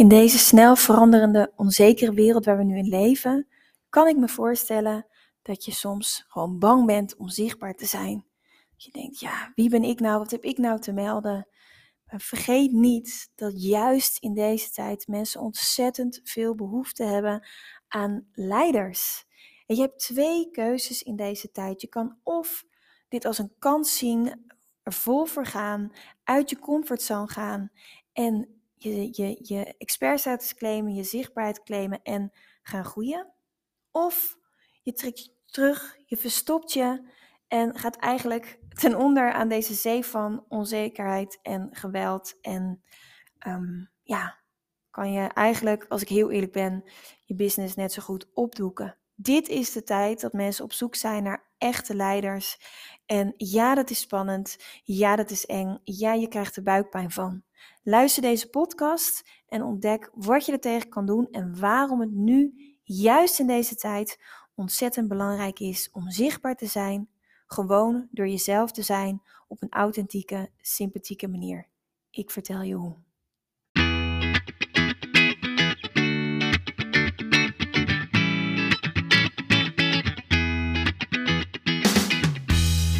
In deze snel veranderende, onzekere wereld waar we nu in leven, kan ik me voorstellen dat je soms gewoon bang bent om zichtbaar te zijn. Dat je denkt, ja, wie ben ik nou? Wat heb ik nou te melden? Maar vergeet niet dat juist in deze tijd mensen ontzettend veel behoefte hebben aan leiders. En je hebt twee keuzes in deze tijd. Je kan of dit als een kans zien, er vol voor gaan, uit je comfortzone gaan en je, je, je expertstatus claimen, je zichtbaarheid claimen en gaan groeien. Of je trekt je terug, je verstopt je en gaat eigenlijk ten onder aan deze zee van onzekerheid en geweld. En um, ja, kan je eigenlijk, als ik heel eerlijk ben, je business net zo goed opdoeken. Dit is de tijd dat mensen op zoek zijn naar echte leiders. En ja, dat is spannend. Ja, dat is eng. Ja, je krijgt er buikpijn van. Luister deze podcast en ontdek wat je er tegen kan doen en waarom het nu, juist in deze tijd, ontzettend belangrijk is om zichtbaar te zijn, gewoon door jezelf te zijn op een authentieke, sympathieke manier. Ik vertel je hoe.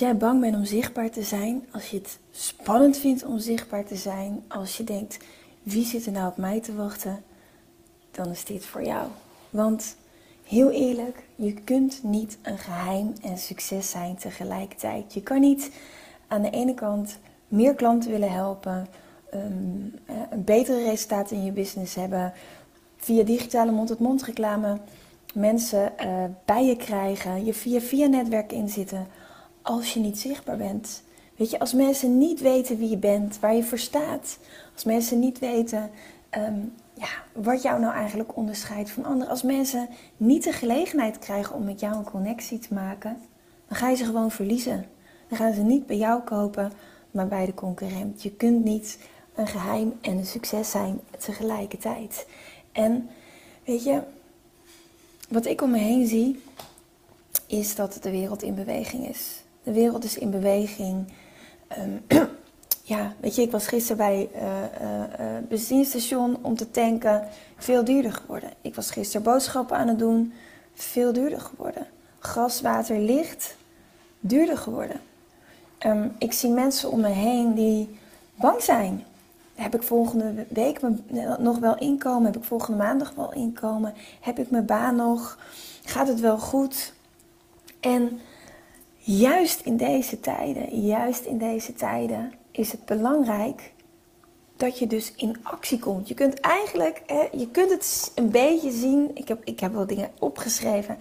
Jij bang bent om zichtbaar te zijn, als je het spannend vindt om zichtbaar te zijn, als je denkt, wie zit er nou op mij te wachten, dan is dit voor jou. Want heel eerlijk, je kunt niet een geheim en succes zijn tegelijkertijd. Je kan niet aan de ene kant meer klanten willen helpen, ehm, eh, een betere resultaat in je business hebben, via digitale mond-tot-mond reclame mensen uh, bij je krijgen, je via via netwerk inzitten, als je niet zichtbaar bent. Weet je, als mensen niet weten wie je bent, waar je voor staat, als mensen niet weten um, ja, wat jou nou eigenlijk onderscheidt van anderen, als mensen niet de gelegenheid krijgen om met jou een connectie te maken, dan ga je ze gewoon verliezen. Dan gaan ze niet bij jou kopen, maar bij de concurrent. Je kunt niet een geheim en een succes zijn tegelijkertijd. En weet je, wat ik om me heen zie, is dat de wereld in beweging is. De wereld is in beweging. Um, ja, weet je, ik was gisteren bij uh, uh, om te tanken. Veel duurder geworden. Ik was gisteren boodschappen aan het doen. Veel duurder geworden. Gas, water, licht. Duurder geworden. Um, ik zie mensen om me heen die bang zijn. Heb ik volgende week nog wel inkomen? Heb ik volgende maandag wel inkomen? Heb ik mijn baan nog? Gaat het wel goed? En juist in deze tijden, juist in deze tijden is het belangrijk dat je dus in actie komt. Je kunt eigenlijk, je kunt het een beetje zien. Ik heb, ik heb wel dingen opgeschreven.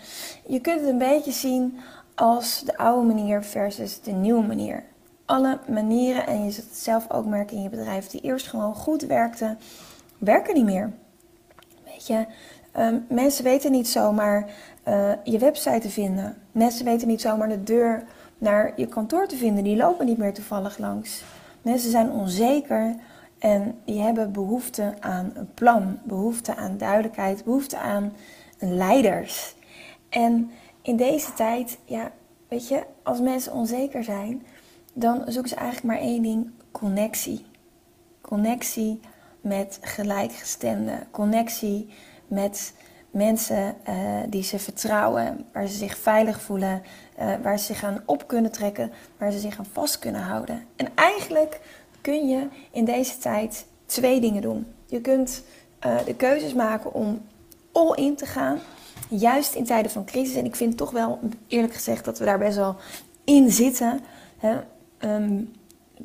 Je kunt het een beetje zien als de oude manier versus de nieuwe manier alle manieren, en je zult het zelf ook merken in je bedrijf, die eerst gewoon goed werkten, werken niet meer. Weet je, ehm, mensen weten niet zomaar uh, je website te vinden. Mensen weten niet zomaar de deur naar je kantoor te vinden. Die lopen niet meer toevallig langs. Mensen zijn onzeker en die hebben behoefte aan een plan, behoefte aan duidelijkheid, behoefte aan leiders. En in deze tijd, ja, weet je, als mensen onzeker zijn, dan zoeken ze eigenlijk maar één ding: connectie. Connectie met gelijkgestemden. Connectie met mensen uh, die ze vertrouwen, waar ze zich veilig voelen, uh, waar ze zich aan op kunnen trekken, waar ze zich aan vast kunnen houden. En eigenlijk kun je in deze tijd twee dingen doen. Je kunt uh, de keuzes maken om all in te gaan, juist in tijden van crisis. En ik vind toch wel, eerlijk gezegd, dat we daar best wel in zitten. Hè? Um,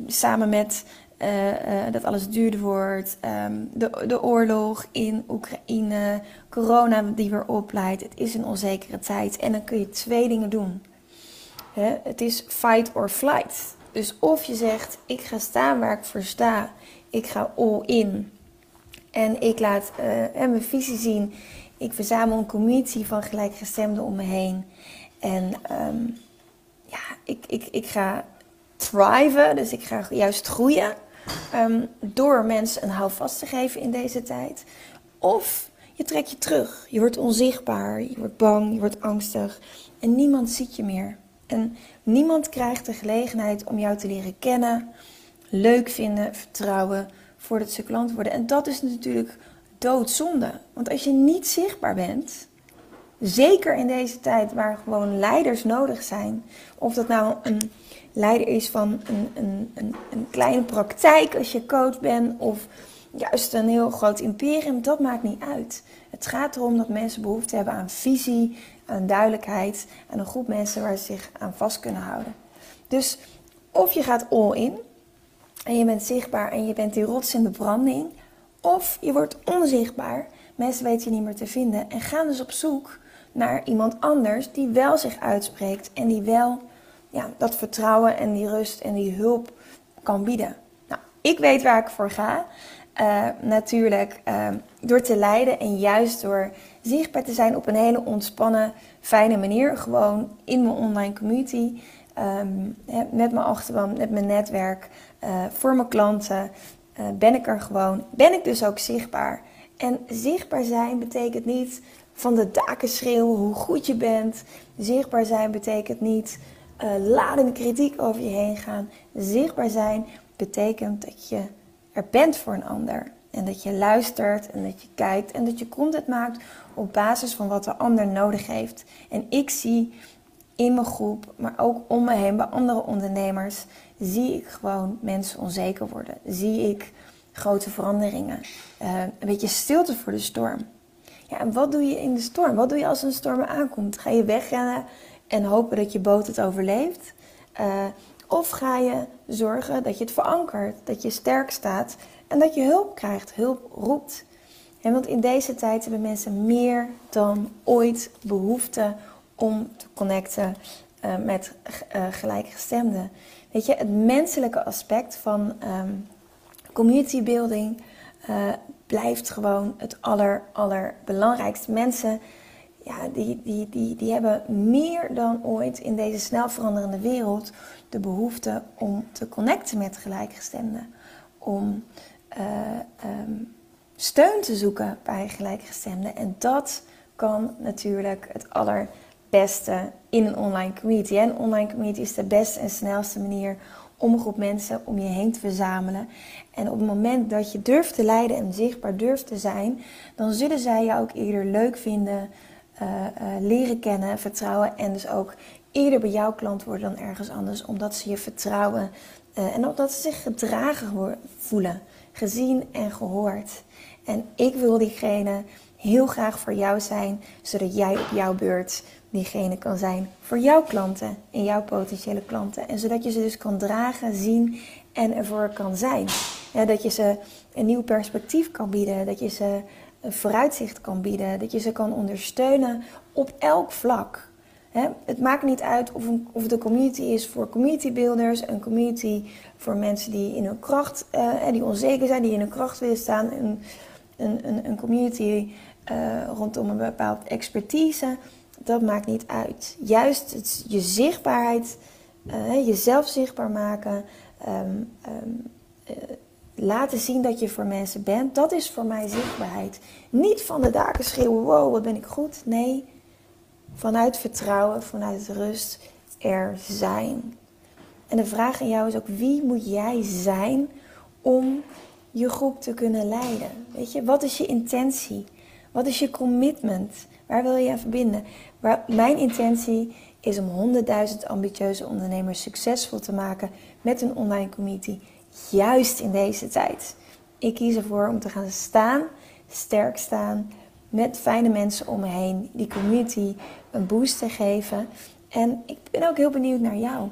samen met uh, dat alles duurder wordt, ehm, de, de oorlog in Oekraïne, corona die weer opleidt. Het is een onzekere tijd en dan kun je twee dingen doen. Hè? Het is fight or flight. Dus of je zegt, ik ga staan waar ik voor sta, ik ga all in en ik laat uh, mijn visie zien. Ik verzamel een community van gelijkgestemden om me heen. En um, ja, ik, ik, ik ga thriven, dus ik ga juist groeien. Um, door mensen een houvast te geven in deze tijd. Of je trekt je terug. Je wordt onzichtbaar, je wordt bang, je wordt angstig. En niemand ziet je meer. En niemand krijgt de gelegenheid om jou te leren kennen, leuk vinden, vertrouwen, voordat ze klant worden. En dat is natuurlijk doodzonde. Want als je niet zichtbaar bent, zeker in deze tijd waar gewoon leiders nodig zijn, of dat nou een leider is van een, een, een, een kleine praktijk als je coach bent, of juist een heel groot imperium, dat maakt niet uit. Het gaat erom dat mensen behoefte hebben aan visie, aan duidelijkheid, en een groep mensen waar ze zich aan vast kunnen houden. Dus of je gaat all in en je bent zichtbaar en je bent die rots in de branding, of je wordt onzichtbaar, mensen weten je niet meer te vinden en gaan dus op zoek naar iemand anders die wel zich uitspreekt en die wel ja, dat vertrouwen en die rust en die hulp kan bieden. Nou, ik weet waar ik voor ga. Uh, natuurlijk uh, door te leiden en juist door zichtbaar te zijn op een hele ontspannen, fijne manier. Gewoon in mijn online community, um, met mijn achterban, met mijn netwerk, uh, voor mijn klanten. ben ik er gewoon, ben ik dus ook zichtbaar. En zichtbaar zijn betekent niet van de daken schreeuwen hoe goed je bent. Zichtbaar zijn betekent niet uh, kritiek over je heen gaan. Zichtbaar zijn betekent dat je er bent voor een ander. En dat je luistert en dat je kijkt en dat je content maakt op basis van wat de ander nodig heeft. En ik zie in mijn groep, maar ook om me heen bij andere ondernemers, zie ik gewoon mensen onzeker worden. Zie ik grote veranderingen. Uh, een beetje stilte voor de storm. Ja, en wat doe je in de storm? Wat doe je als een storm aankomt? Ga je wegrennen en hopen dat je boot het overleeft? Uh, of ga je zorgen dat je het verankert, dat je sterk staat en dat je hulp krijgt, hulp roept? En want in deze tijd hebben mensen meer dan ooit behoefte om te connecten uh, met uh, gelijkgestemden. Weet je, het menselijke aspect van um, community building blijft gewoon het aller, allerbelangrijkste. Mensen ja, die, die, die, die hebben meer dan ooit in deze snel veranderende wereld de behoefte om te connecten met gelijkgestemden. Om uh, um, steun te zoeken bij gelijkgestemden. En dat kan natuurlijk het allerbeste in een online community. Een online community is de beste en snelste manier om een groep mensen om je heen te verzamelen. En op het moment dat je durft te leiden en zichtbaar durft te zijn, dan zullen zij je ook eerder leuk vinden, uh, uh, leren kennen, vertrouwen en dus ook eerder bij jouw klant worden dan ergens anders, omdat ze je vertrouwen uh, en omdat ze zich gedragen voelen, gezien en gehoord. En ik wil diegene heel graag voor jou zijn, zodat jij op jouw beurt diegene kan zijn voor jouw klanten en jouw potentiële klanten. En zodat je ze dus kan dragen, zien en ervoor kan zijn. Ja, dat je ze een nieuw perspectief kan bieden, dat je ze een vooruitzicht kan bieden, dat je ze kan ondersteunen op elk vlak. het maakt niet uit of, een, of de community is voor community builders, een community voor mensen die in hun kracht, uh, die onzeker zijn, die in hun kracht willen staan, een, een, een community uh, rondom een bepaald expertise dat maakt niet uit. Juist het, je zichtbaarheid, uh, jezelf zichtbaar maken, um, uh, laten zien dat je voor mensen bent, dat is voor mij zichtbaarheid. Niet van de daken schreeuwen, wow, wat ben ik goed. Nee, vanuit vertrouwen, vanuit rust, er zijn. En de vraag aan jou is ook, wie moet jij zijn om je groep te kunnen leiden? Weet je, wat is je intentie? Wat is je commitment? Waar wil je aan verbinden? mijn intentie is om 100.000 ambitieuze ondernemers succesvol te maken met een online community, juist in deze tijd. Ik kies ervoor om te gaan staan, sterk staan, met fijne mensen om me heen, die community een boost te geven. En ik ben ook heel benieuwd naar jou.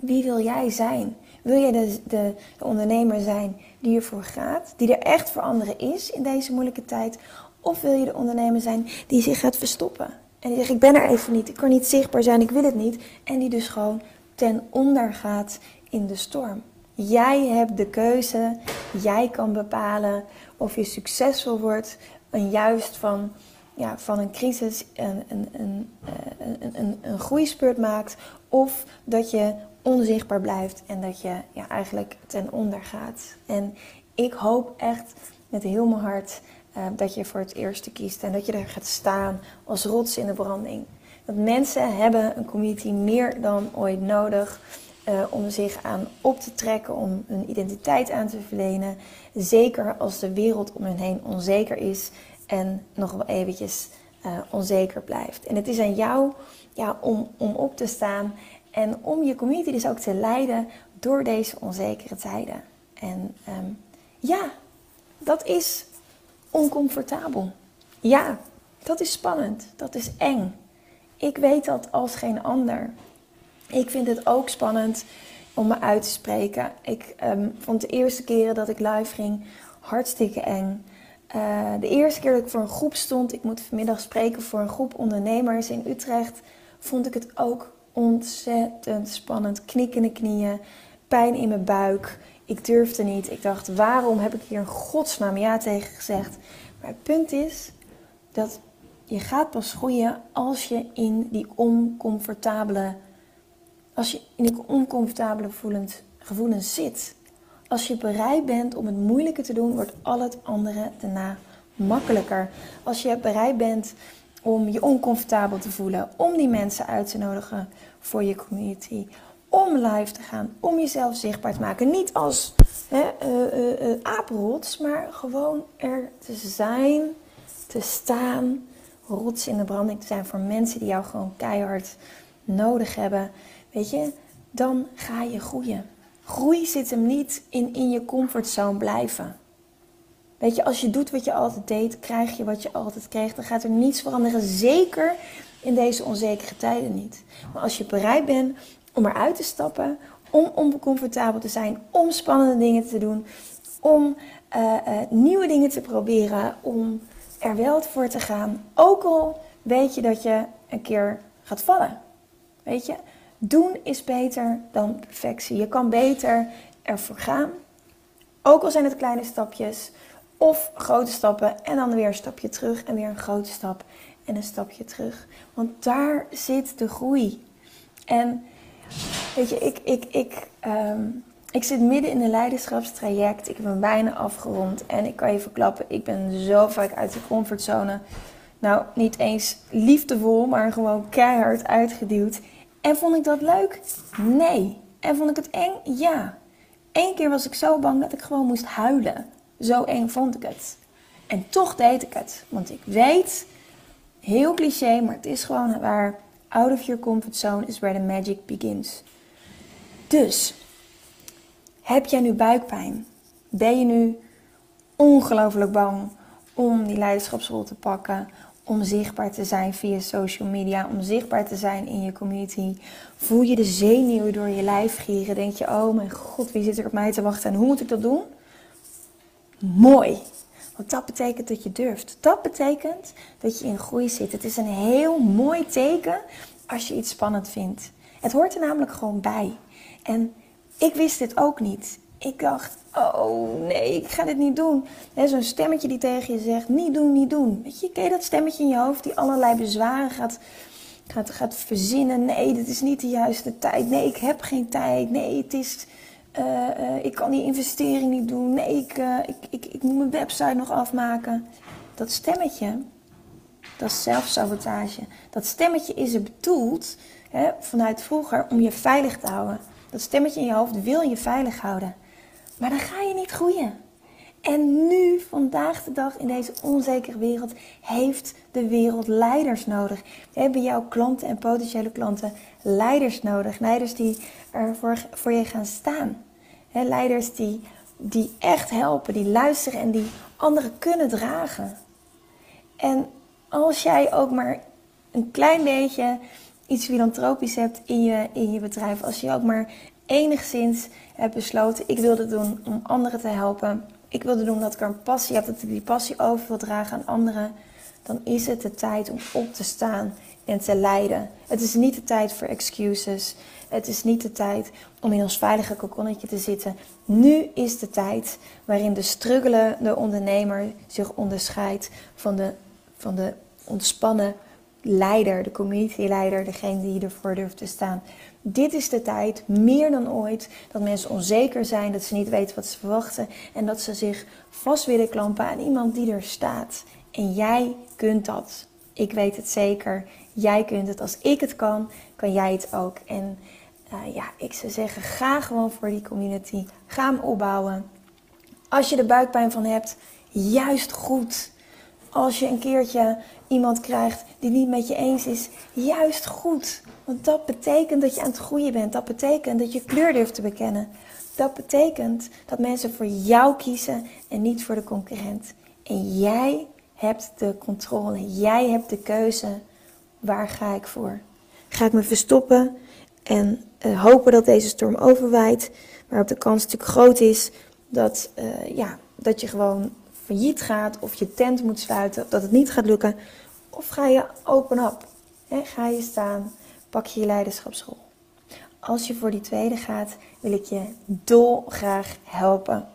Wie wil jij zijn? Wil jij de, de, de ondernemer zijn die ervoor gaat, die er echt voor anderen is in deze moeilijke tijd? Of wil je de ondernemer zijn die zich gaat verstoppen? En die zegt, ik ben er even niet, ik kan niet zichtbaar zijn, ik wil het niet. En die dus gewoon ten onder gaat in de storm. Jij hebt de keuze, jij kan bepalen of je succesvol wordt en juist van, ja, van een crisis een, een, een, eh, een, een, een groeispurt maakt. Of dat je onzichtbaar blijft en dat je ja, eigenlijk ten onder gaat. En ik hoop echt met heel mijn hart uh, dat je voor het eerste kiest en dat je er gaat staan als rots in de branding. Want mensen hebben een community meer dan ooit nodig uh, om zich aan op te trekken, om hun identiteit aan te verlenen. Zeker als de wereld om hen heen onzeker is en nog wel eventjes uh, onzeker blijft. En het is aan jou ja, om, om op te staan en om je community dus ook te leiden door deze onzekere tijden. En um, ja, dat is oncomfortabel. Ja, dat is spannend. Dat is eng. Ik weet dat als geen ander. Ik vind het ook spannend om me uit te spreken. Ik um, vond de eerste keren dat ik live ging hartstikke eng. Uh, de eerste keer dat ik voor een groep stond, ik moet vanmiddag spreken voor een groep ondernemers in Utrecht, vond ik het ook ontzettend spannend. Knikkende knieën, pijn in mijn buik. Ik durfde niet. Ik dacht, waarom heb ik hier in godsnaam ja tegen gezegd? Maar het punt is dat je gaat pas groeien als je in die oncomfortabele, als je in die oncomfortabele gevoelens, gevoelens zit. Als je bereid bent om het moeilijke te doen, wordt al het andere daarna makkelijker. Als je bereid bent om je oncomfortabel te voelen, om die mensen uit te nodigen voor je community, om live te gaan, om jezelf zichtbaar te maken. Niet als hè, uh, uh, uh, apenrots, maar gewoon er te zijn, te staan, rots in de branding te zijn voor mensen die jou gewoon keihard nodig hebben. Weet je, dan ga je groeien. Groei zit hem niet in in je comfortzone blijven. Weet je, als je doet wat je altijd deed, krijg je wat je altijd kreeg. Dan gaat er niets veranderen. Zeker in deze onzekere tijden niet. Maar als je bereid bent om eruit te stappen, om oncomfortabel te zijn, om spannende dingen te doen, om uh, uh, nieuwe dingen te proberen, om er wel voor te gaan. Ook al weet je dat je een keer gaat vallen. Weet je, doen is beter dan perfectie. Je kan beter ervoor gaan. Ook al zijn het kleine stapjes of grote stappen en dan weer een stapje terug en weer een grote stap en een stapje terug. Want daar zit de groei. En weet je, ik, ik, ik, um, ik zit midden in een leiderschapstraject. Ik heb hem bijna afgerond. En ik kan je verklappen, ik ben zo vaak uit de comfortzone. Nou, niet eens liefdevol, maar gewoon keihard uitgeduwd. En vond ik dat leuk? Nee. En vond ik het eng? Ja. Eén keer was ik zo bang dat ik gewoon moest huilen. Zo eng vond ik het. En toch deed ik het. Want ik weet, heel cliché, maar het is gewoon waar. Out of your comfort zone is where the magic begins. Dus, heb jij nu buikpijn? Ben je nu ongelooflijk bang om die leiderschapsrol te pakken? Om zichtbaar te zijn via social media, om zichtbaar te zijn in je community. Voel je de zenuwen door je lijf gieren? Denk je, oh mijn god, wie zit er op mij te wachten en hoe moet ik dat doen? Mooi. Want dat betekent dat je durft. Dat betekent dat je in groei zit. Het is een heel mooi teken als je iets spannend vindt. Het hoort er namelijk gewoon bij. En ik wist dit ook niet. Ik dacht, oh nee, ik ga dit niet doen. Zo'n stemmetje die tegen je zegt, niet doen, niet doen. Weet je, ken dat stemmetje in je hoofd die allerlei bezwaren gaat, gaat, gaat verzinnen? Nee, dit is niet de juiste tijd. Nee, ik heb geen tijd. Nee, het is uh, uh, ik kan die investering niet doen. Nee, ik, uh, ik, ik, ik moet mijn website nog afmaken. Dat stemmetje, dat is zelfsabotage. Dat stemmetje is er bedoeld hè, vanuit vroeger om je veilig te houden. Dat stemmetje in je hoofd wil je veilig houden. Maar dan ga je niet groeien. En nu, vandaag de dag, in deze onzekere wereld, heeft de wereld leiders nodig. Hebben jouw klanten en potentiële klanten leiders nodig. Leiders die er voor, voor je gaan staan leiders die, die echt helpen, die luisteren en die anderen kunnen dragen. En als jij ook maar een klein beetje iets filantropisch hebt in je, in je bedrijf, als je ook maar enigszins heb besloten, ik wil dit doen om anderen te helpen. Ik wilde doen dat ik een passie heb, dat ik die passie over wil dragen aan anderen. Dan is het de tijd om op te staan en te leiden. Het is niet de tijd voor excuses. Het is niet de tijd om in ons veilige kokonnetje te zitten. Nu is de tijd waarin de struggelende ondernemer zich onderscheidt van de, van de ontspannen leider, de community-leider, degene die ervoor durft te staan. Dit is de tijd, meer dan ooit, dat mensen onzeker zijn, dat ze niet weten wat ze verwachten en dat ze zich vast willen klampen aan iemand die er staat. En jij kunt dat. Ik weet het zeker. Jij kunt het. Als ik het kan, kan jij het ook. En uh, ja, ik zou zeggen, ga gewoon voor die community. Ga hem opbouwen. Als je er buikpijn van hebt, juist goed. Als je een keertje iemand krijgt die niet met je eens is, juist goed. Want dat betekent dat je aan het groeien bent. Dat betekent dat je kleur durft te bekennen. Dat betekent dat mensen voor jou kiezen en niet voor de concurrent. En jij hebt de controle. Jij hebt de keuze. Waar ga ik voor? Ga ik me verstoppen en uh, hopen dat deze storm overwaait, waarop de kans natuurlijk groot is dat, uh, ja, dat je gewoon failliet gaat of je tent moet sluiten, dat het niet gaat lukken. Of ga je open up, hè? ga je staan, pak je je leiderschapsrol. Als je voor die tweede gaat, wil ik je dolgraag helpen.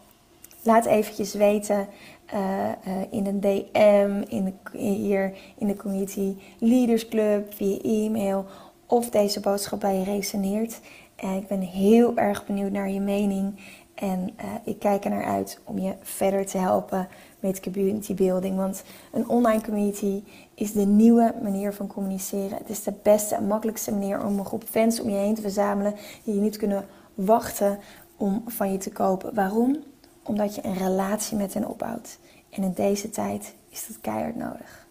Laat eventjes weten uh, uh, in een DM, in de, hier in de Community Leaders Club, via e-mail of deze boodschap bij je resoneert. En ik ben heel erg benieuwd naar je mening. En uh, ik kijk er naar uit om je verder te helpen met community building. Want een online community is de nieuwe manier van communiceren. Het is de beste en makkelijkste manier om een groep fans om je heen te verzamelen. Die je niet kunnen wachten om van je te kopen. Waarom? Omdat je een relatie met hen opbouwt. En in deze tijd is dat keihard nodig.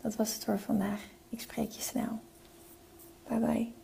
Dat was het voor vandaag. Ik spreek je snel. Bye bye.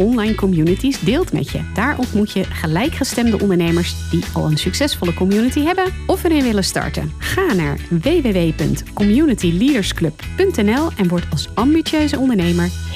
online communities deelt met je. Daar ontmoet je gelijkgestemde ondernemers die al een succesvolle community hebben of erin willen starten. Ga naar www.communityleadersclub.nl en word als ambitieuze ondernemer